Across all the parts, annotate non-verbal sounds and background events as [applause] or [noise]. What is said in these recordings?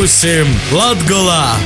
Būsim Latgolā!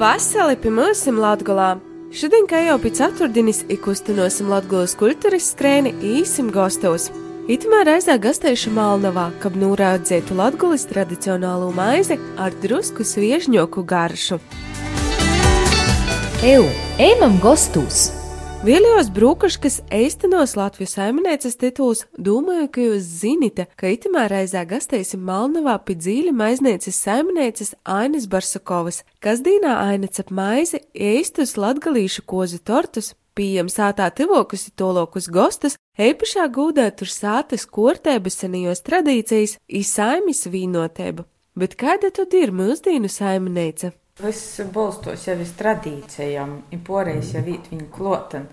Vasarī pie mums Latvijā. Šodien, kā jau pēc ceturtdienas, ikustinosim Latvijas kultūras skrēni īsim gastos. Itamā reizē gastējuši Malnavā, kad nūrādzētu Latvijas tradicionālo maizi ar drusku sviežņoku garšu. Eju, ejam gastos! Viļņos brūkaškas eistenos Latvijas saimnieces tituls, domāju, ka jūs zinite, ka itamā reizē gastēsim Malnavā pie dzīļa maiznieces saimnieces Ainas Barsakovas, kas dīnā Aina cep maizi, eistus latgalīšu kozu tortus, pieejam sātā tivokus tolokus gostus, eipašā gūdā tur sātas kortēbas senajos tradīcijas, īsaimis vīnotēba. Bet kāda tad ir mūsdienu saimniece? Viss balstos jau uz tradīcijām, ir poreiz jau vīt viņa klotan.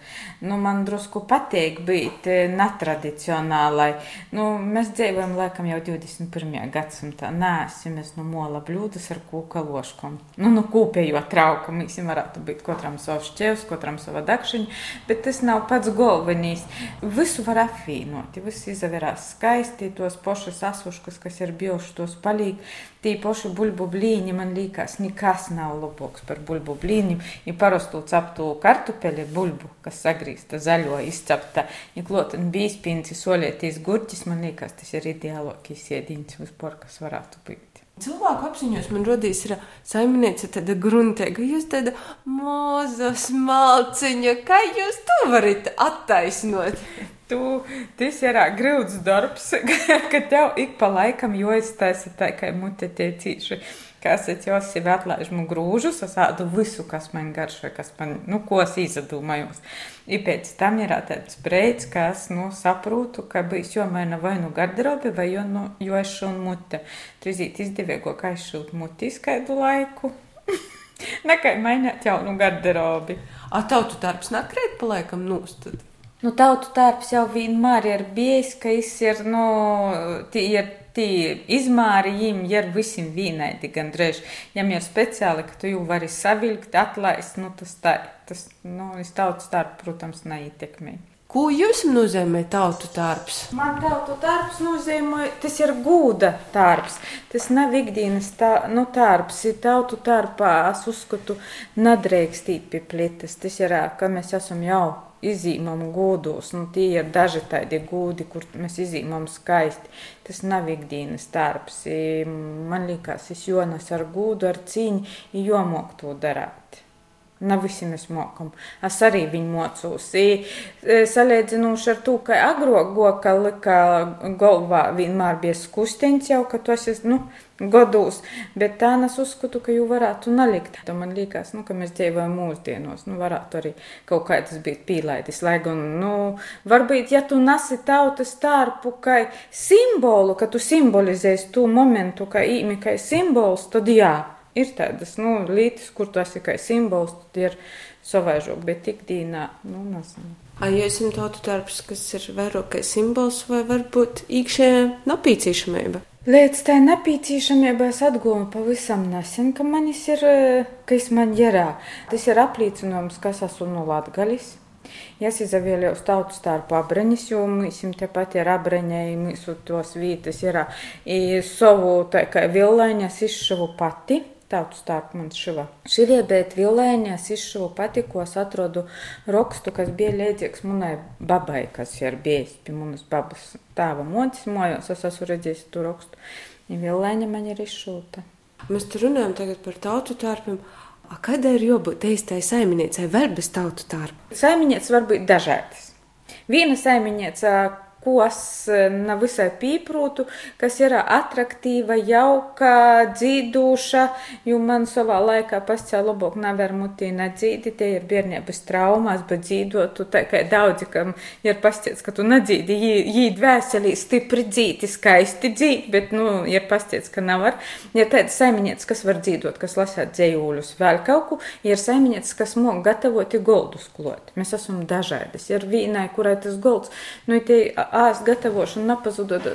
Nu, man drusku patīk būt netradicionālai. Nu, mēs dzīvojam laikam jau 21. gadsimtā. Nē, mēs no mola bļūdas ar kūkaloškom. Nu, no kūpējo trauka mēs varētu būt katram savu šķēvs, katram savu dakšiņu, bet tas nav pats galvenīs. Visu var apvienot, viss izavērās skaisti, tos pošas asuškas, kas ir bijuši, tos palīgi. Tī poši buļbu blīņi man liekas, nekas nav labāks par buļbu blīņiem. Ja parastu ceptu kartupeli buļbu, kas sagrīzta zaļo, izcepta, ja klotan bīspīnci, solieties gurķis, man liekas, tas ir ideālākais ēdiens vispār, kas varētu būt. Cilvēku apziņos man radīs ir saimniece tāda gruntēga, jūs tāda maza smalciņa, kā jūs to varat attaisnot? Tu, tas ir grūts darbs, [laughs] ka tev ik pa laikam jāiztaisa tā, kā mute tie cīši. Kas ir jau sevi atlaiž mu grūžus, es ādu visu, kas man garšo, kas man, nu, ko es izdomājos. Ir pēc tam ir tāds brīdis, ka es, nu, saprotu, ka bijis jomaina vai nu garderobe, vai jo, nu, jo es šūnu mute. Trīzīt izdevīgo, kā es šūnu muti skaidu laiku. [laughs] Nekai mainīt jaunu garderobi. A tautu darbs nakrēt pa laikam nūstad? Nu, tautu tērps jau vienmēr ir bijis, ka viņš ir, nu, tie ir tie izmēri, viņiem ir visiem vienādi gandrīz. Ja ir speciāli, ka tu jau vari savilkt, atlaist, nu, tas tā, tas, nu, es tautu tērpu, protams, neietekmē. Ko jums nozīmē tautu darbs? Man tautu darbs nozīmē, tas ir gūda darbs. Tas nav ikdienas tā, nu, darbs. Tautu darbā, es uzskatu, nedrīkstīt pie plitas. Tas ir, ka mēs esam jau izīmam gūdos. Nu, tie ir daži tādi gūdi, kur mēs izīmam skaisti. Tas nav ikdienas darbs. Man liekas, es jonas ar gūdu, ar cīņu, jomok to darāt. Nav visi mēs mokam. Es arī viņu mocos. I, salīdzinoši ar to, ka agrāk goka lika galvā vienmēr bija skusteņš jau, ka tas ir, nu, gados, bet tā es uzskatu, ka jau varētu nelikt. Tā man liekas, nu, ka mēs dzīvojam mūsdienos, nu, varētu arī kaut kā tas būt pīlaidis, lai gan, nu, varbūt, ja tu nasi tautas starpu kā simbolu, ka tu simbolizēsi to momentu, kā īmi, kā simbols, tad jā ir tādas nu, lietas, kur tas ir kā simbols, tad ir savaižok, bet tik dīnā, nu, nezinu. Vai jūs esat tautu darbs, kas ir vairāk kā simbols, vai varbūt iekšējā napīcīšamība? Līdz tai napīcīšamībai es atgūmu pavisam nesen, ka manis ir, ka es man ģerā. Tas ir apliecinājums, kas esmu no Latgalis. Es izvēlējos tautu starp abreņas, jo mums tepat ir abreņai, mums tos vītas ir savu tā kā villaņas izšuvu pati tautu starp man šiva. Šivie, bet vilēņās izšuvu pati, ko es atrodu rakstu, kas bija līdzīgs manai babai, kas ir bijis pie manas babas tēva mocis mojos, es esmu redzējis tu rakstu. Ja vilēņa man ir izšūta. Mēs tur runājam tagad par tautu tārpiem. Kādai ir jābūt īstai saimniecei vēl bez tautu tārpa? Saimniecības var būt dažādas. Viena saimniece ko es nevisai pīprūtu, kas ir attraktīva, jauka, dzīduša, jo man savā laikā pascēla labāk nevar mutī nedzīdi, tie ir bērnības traumas, bet dzīdotu, tā kā daudzi, kam ir pasciets, ka tu nedzīdi, jī dvēselī stipri dzīti, skaisti dzīti, bet, nu, ir pasciets, ka nevar. Ir tāds saiminietis, kas var dzīdot, kas lasāt dzējūļus, vēl kaut ko, ir saiminietis, kas mok gatavoti goldus klot. Mēs esam dažādas. Ir vīnai, kurai tas golds, nu, tie ēst gatavošana nepazudot.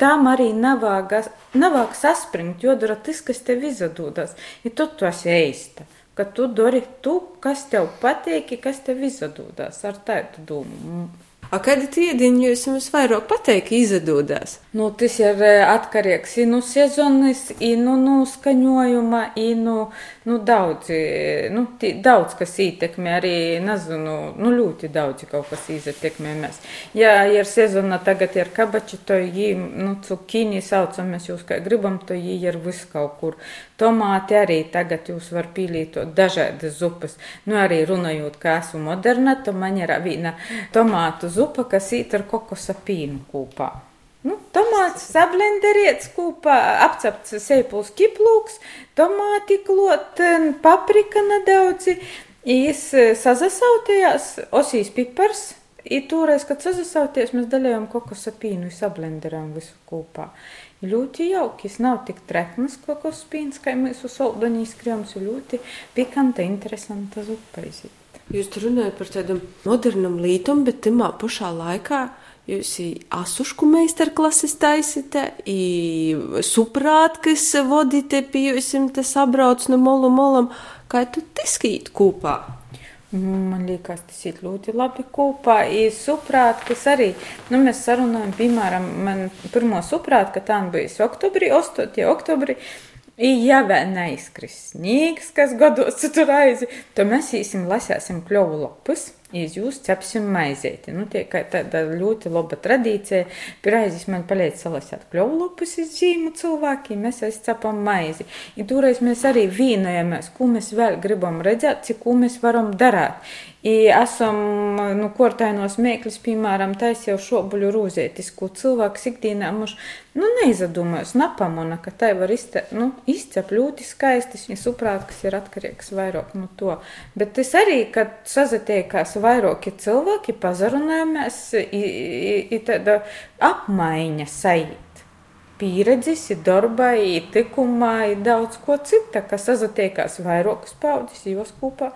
Tam arī navāk, navāk saspringt, jo dara tas, kas tev izdodas. Ja tu to esi ēsta, ka tu dari to, kas tev patīk, kas tev izdodas ar tādu domu. A kādi tīdiņi jūs jums vairāk pateik izdodās? Nu, tas ir eh, atkarīgs no sezonas, no noskaņojuma, no nu, daudz, nu, tī, daudz kas ietekmē arī, nezinu, nu, ļoti daudz kaut kas ietekmē mēs. Ja ir sezona tagad ir kabači, to jī, nu, cukīni saucam mēs jūs kā gribam, to jī ir vis kaut kur. Tomāti arī tagad jūs var pīlītot dažādas zupas. Nu, arī runājot, kā esmu moderna, to man ir viena tomātu zupa kas īt ar kokosa pīnu kopā. Nu, tomāts sablenderēts kopā, apcepts sēpuls kiplūks, tomāti klot, paprika nedaudzi, īs e, sazasautējās, osīs pipars, I toreiz, kad sazasauties, mēs dalījām kokosa pīnu, sablenderām visu kopā. Ļoti jauki, es nav tik treknas kokosa pīns, kā mēs uz soldaņī skriem, ļoti pikanta, interesanta zupa izīt. Jūs runājat par tādam modernam lītum, bet tajā pašā laikā jūs asušku meistarklases taisīte, suprāt, kas vodīte pie jums te sabrauc no molu molam, kā tu tiskīt kopā? Man liekas, tas ir ļoti labi kopā. Ir suprāt, kas arī, nu, mēs sarunājam, piemēram, man pirmo suprāt, ka tā bija oktobrī, 8. oktobrī, Ja vēl neizkris sniegs, kas gados tur aizi, tad mēs īsim lasēsim kļuvu lapus. Jūs cepsim maizēti. Nu, tie kā tāda ļoti laba tradīcija. Pirmais man paliek salasīt kļuvlupus iz zīmu cilvēkiem, mēs aizcepam maizi. I toreiz mēs arī vīnojamies, ko mēs vēl gribam redzēt, cik ko mēs varam darīt. I esam, nu, kortainos mēklis, piemēram, taisa jau šobuļu rūzētis, ko cilvēks ikdienā mums, nu, neizdomājas, napamona, ka tai var izcep, nu, izcep ļoti skaistas, viņa suprāt, kas ir atkarīgs vairāk no to. Bet tas arī, kad sazatiekās vairāki cilvēki, pazarunājamies, ir tāda apmaiņa sajūt pieredzes, darbā, tikumā, daudz ko cita, kas sazatiekās vairākas paudzes, jūs kopā.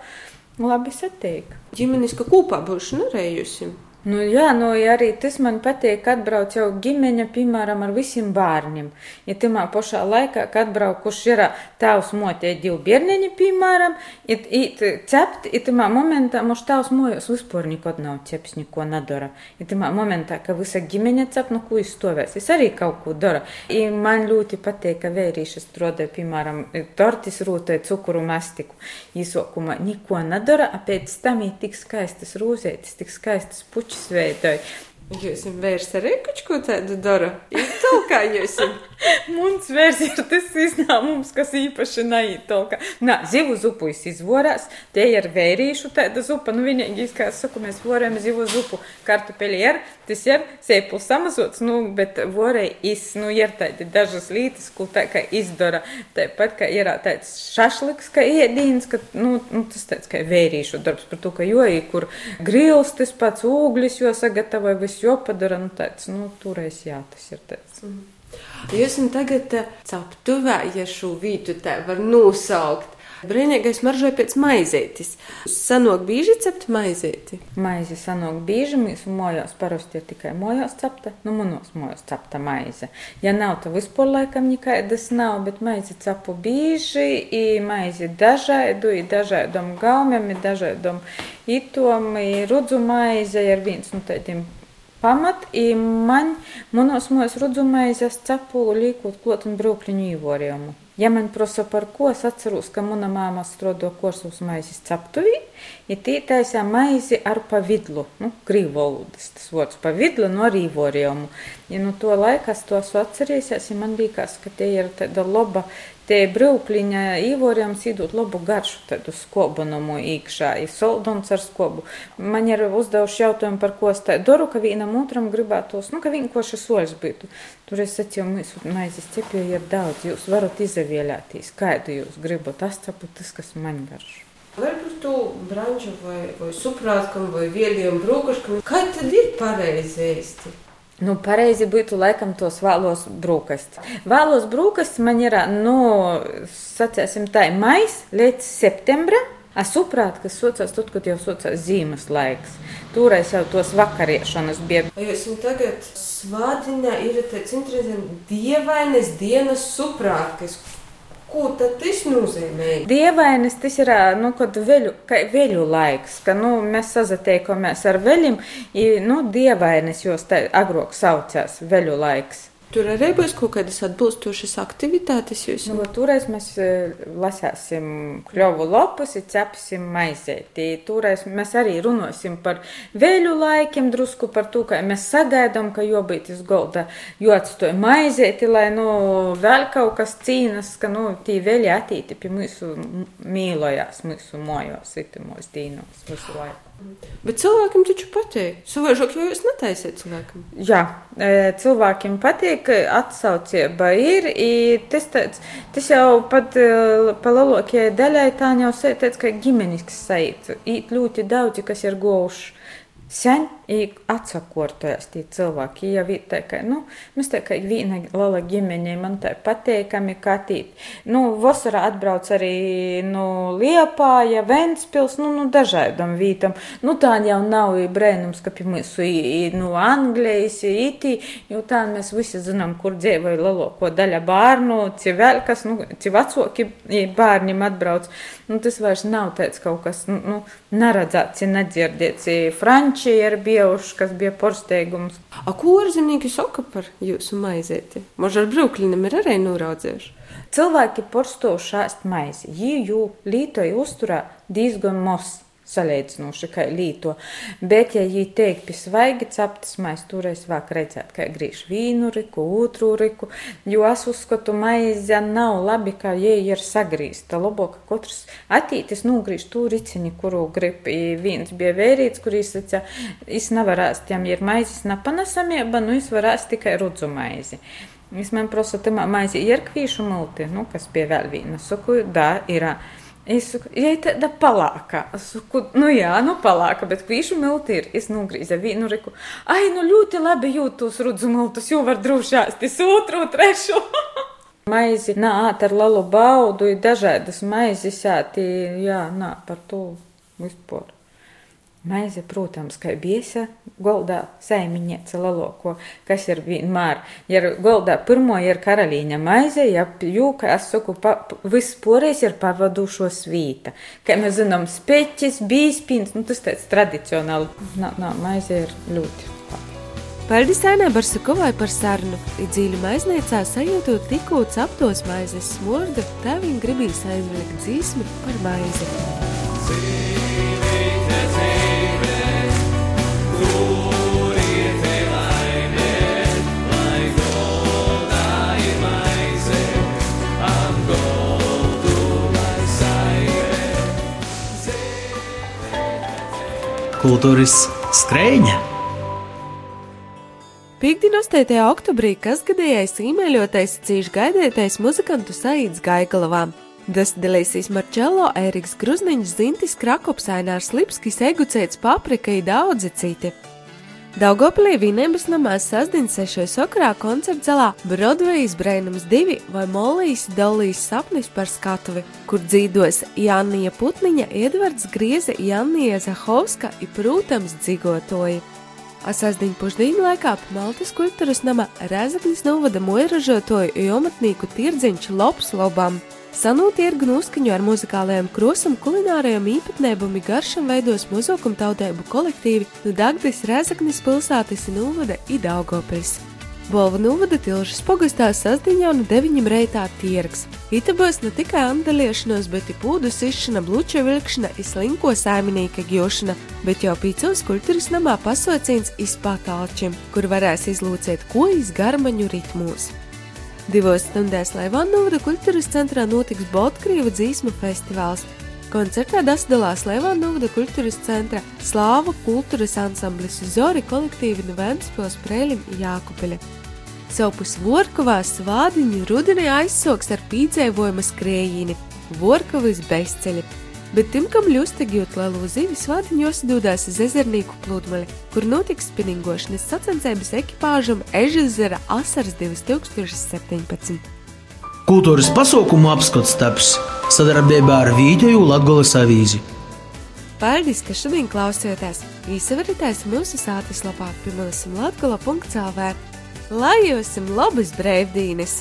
Labi satiek. Ģimeniska kopā būšu nerējusi. Nu, jā, nu, ja arī tas man patīk, kad atbrauc jau ģimeņa, piemēram, ar visiem bērniem. Ja tajā pašā laikā, kad atbrauc, kurš ir tavs motē divi bērniņi, piemēram, it, cept, it tajā momentā mums tavs mojos vispār nekad nav ceps, neko nedara. Ja tajā momentā, ka visa ģimeņa cep, nu, ko izstāvēs, es arī kaut ko daru. I man ļoti patīk, ka vērīši strādāja, piemēram, tortis rūtoja cukuru mastiku. Īsākumā neko nedara, pēc tam ir tik skaistas rūzētis, tik skaistas puķis puķis veidoja. Jūs esat vērs arī kaut ko tādu dara? Kā jūs esat? Mums vērs ir tas izņēmums, kas īpaši neītolka. Nā, zivu zupu izvorās, te ir vērīšu tāda zupa, nu vienīgi, kā es saku, mēs vorējam zivu zupu, kartupeli ir, tas ir sēpuls samazots, nu, bet vorēj iz, nu, ir tādi dažas lītas, ko tā kā izdara, tāpat, ka ir tāds šašliks, ka iedīns, ka, nu, nu, tas tāds kā vērīšu darbs par to, ka joji, kur grils tas pats ūglis, jo sagatavoja visu viss jopadara, nu tāds, nu, turēs, jā, tas ir tāds. Mm. Jūs esat tagad eh, captuvē, ja šo vītu tā var nosaukt. Brīnīgais maržoja pēc maizētis. Sanāk bieži cept maizēti? Maize sanāk bieži, mūsu mojās parasti ir tikai mojās cepta, nu manos mojās cepta maize. Ja nav, tad vispār laikam nekādas nav, bet maize cepu bieži, i maize dažādu, i dažādam gaumiem, i dažādam itom, i rudzu maize ir viens no nu, tādiem pamat, i man, manos mūs rudzumais cepu līkot klot un brūkļiņu īvorījumu. Ja man prasa par ko, es atceros, ka mana māma strodo korsūs maizes ceptuvī, ja tī taisā maizi ar pavidlu, nu, krīvu valodas, tas vārds pavidlu no rīvorījumu. Ja no to laikas to esmu atcerējies, ja man liekas, ka te ir tāda laba Te brūkliņa īvoriem sīdot labu garšu, tādu skobunumu iekšā, ir soldons ar skobu. Man ir uzdevuši jautājumu, par ko es tā daru, ka vienam otram gribētos, nu, ka vienkārši soļs būtu. Tur es sacīju, mūsu maizes cepēji ir daudz, jūs varat izvēlēties, kādu jūs gribat, tas cepu tas, kas man garš. Varbūt tu branžu vai, vai suprātkam vai viediem brūkaškam, kā tad ir pareizi ēsti? Nu, pareizi būtu laikam tos vēlos brūkastis. Vēlos brūkastis man ir, nu, sacēsim tā, mais līdz septembrim. Es saprotu, ka sociāls tur, kad jau sociāls zīmes laiks. Toreiz jau tos vakariešanas bija. Jūs tagad svādiņā ir tāds interesants dievainas dienas suprātkas. Ko tas nozīmē? Dievainis tas ir nu, veļu, veļu laiks, ka nu, mēs sazatiekamies ar veļiem. Nu, dievainis jūs agrāk saucās veļu laiks. Tur arī būs kaut kādas atbilstošas aktivitātes. Jūs... Nu, toreiz mēs e, lasāsim kļuvu lopus, cepsim maizēti. Toreiz mēs arī runāsim par vēļu laikiem, drusku par to, ka mēs sagaidām, ka jobīt uz golda joatstoja maizēti, lai nu vēl kaut kas cīnas, ka nu tī vēļi attīti pie mūsu mīlojās, mūsu mojos, itimos dīnos visu laiku. Bet cilvēkam taču patīk. Savādāk jau jūs netaisiet cilvēkam. Jā, e, cilvēkiem patīk, atsaucieba ir. Tas, tāds, tas jau pat e, pa lielākajai daļai tā jau tāds kā ģimenisks saits. Ir ļoti daudzi, kas ir gojuši sen atsakortojas tie cilvēki. Ja vi, tā, ka, nu, mēs tā kā viena liela ģimeņa, man tā pateikami katīt. Nu, vasarā atbrauc arī nu, Liepāja, Ventspils, nu, nu dažādam vītam. Nu, tā jau nav brēnums, ka pie mums ir nu, Anglijas, iti, jo tā mēs visi zinām, kur dzīvoja lielāko daļa bērnu, ci vēl kas, nu, ci vecoki bērniem atbrauc. Nu, tas vairs nav tāds kaut kas, nu, nu neredzēts, nedzirdēts. Franči ir bijuši foršs, kas bija porsteigums. A, ko ārzemnieki saka par jūsu maizēti? Možda ar brūklinam ir arī noraudzējuši. Cilvēki porstoši ēst maizi. Jī jū lītoja uzturā diezgan mos salīdzinoši, kā līto. Bet, ja viņi teikt, pie svaigi ceptas maize, toreiz vāk redzēt, kā grīž vīnu riku, otru riku, jo es uzskatu, maize nav labi, kā jie ir sagrīsta. Labāk, ka katrs attītis nogrīž to riciņu, kuru grib. Viens bija vērīts, kur izsaka, es nevaru ēst, ja ir maizes nepanesamība, nu es varu ēst tikai rudzu maizi. Es man prasu, tā maize ir kvīšu multi, nu, kas pie vēl viena. Saku, da, ir. Es ja tāda palāka, es saku, nu jā, nu palāka, bet kvīšu milti ir. Es nogrīzu vienu riku. Ai, nu ļoti labi jūtos rudzu miltus, jo var drošās, tas otru, trešo. [laughs] Maizi nāk ar lielu baudu, ir dažādas maizes, jā, nā, par to vispār. Maize, protams, kā biesa goldā saimiņieca laloko, kas ir vienmēr. Ja goldā pirmo ir karalīņa maize, ja jūka, es saku, pa, vispārējais ir pavadušo svīta. Kā mēs zinām, speķis, bīspins, nu tas tāds tradicionāli. Nā, nā, maize ir ļoti. Paldies Ainē Barsakovai par sarunu. Dziļi maizniecā sajūtot tikko aptos maizes smordu, tā viņa gribīs aizvilkt dzīsmi par maizi. Dzīvīte, kultūras skrejņa. Piektdien 8. oktobrī kasgadījais īmeļotais cīņš gaidītais muzikantu Saīds Gaigalavā. Tas dalīsies Marčelo, Ēriks Gruzniņš, Zintis Krakops, Ainārs Lipskis, Egucēts, Paprika un daudzi citi. Daugopilī Vīnēbas namā sasdien 6. okrā koncerta zalā Broadway's Brainums 2 vai Molijas Dolijas sapnis par skatuvi, kur dzīdos Jānija Putniņa, Edvards Grieze, Jānija Zahovska un, protams, dzigotoji. Asasdiņu pušdīņu laikā Maltas kultūras nama Rezaknis novada moiražotoju jomatnīku tirdziņš Lops Lobam. Sanūti tirgu noskaņo ar muzikālajiem krosam, kulinārajām īpatnēm un garšam veidos muzokuma tautēbu kolektīvi no Dagdas Rezaknis pilsētas Nūvada i Daugopils. Bolva Nūvada tilžas pogastā sasdiņā un deviņam reitā tirgs. Ita būs ne tikai andaliešanos, bet i pūdu sišana, bluča vilkšana, islinko saiminīka gjošana, bet jau pīcos kultūras namā pasaucīns izpātālčim, kur varēs izlūcēt ko izgarmaņu ritmūs. Divos stundās Leivānūda kultūras centrā notiks Baltkrievu dzīsmu festivāls. Koncertā dasdalās Leivānūda kultūras centra slāvu kultūras ansamblis Zori kolektīvi no Ventspils Prēlim Jākupeļa. Savpus Vorkovā svādiņu rudenī aizsoks ar pīdzēvojuma skrējīni Vorkovas bezceļa bet tim, kam ļustagi jūt lielu zivi, svātiņos dodās uz ezernīku pludmali, kur notiks spinningošanas sacensības ekipāžam Ežezera Asars 2017. Kultūras pasaukumu apskats taps sadarbībā ar Vīģoju Latgolas avīzi. Paldies, ka šodien klausījāties! Īsavarities mūsu sātas lapā pimelisim latgola.clv. Lai jums labas brīvdienas!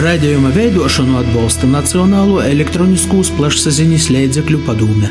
Raidījuma veidošanu atbalsta Nacionālo elektroniskos plašsaziņas līdzekļu padome.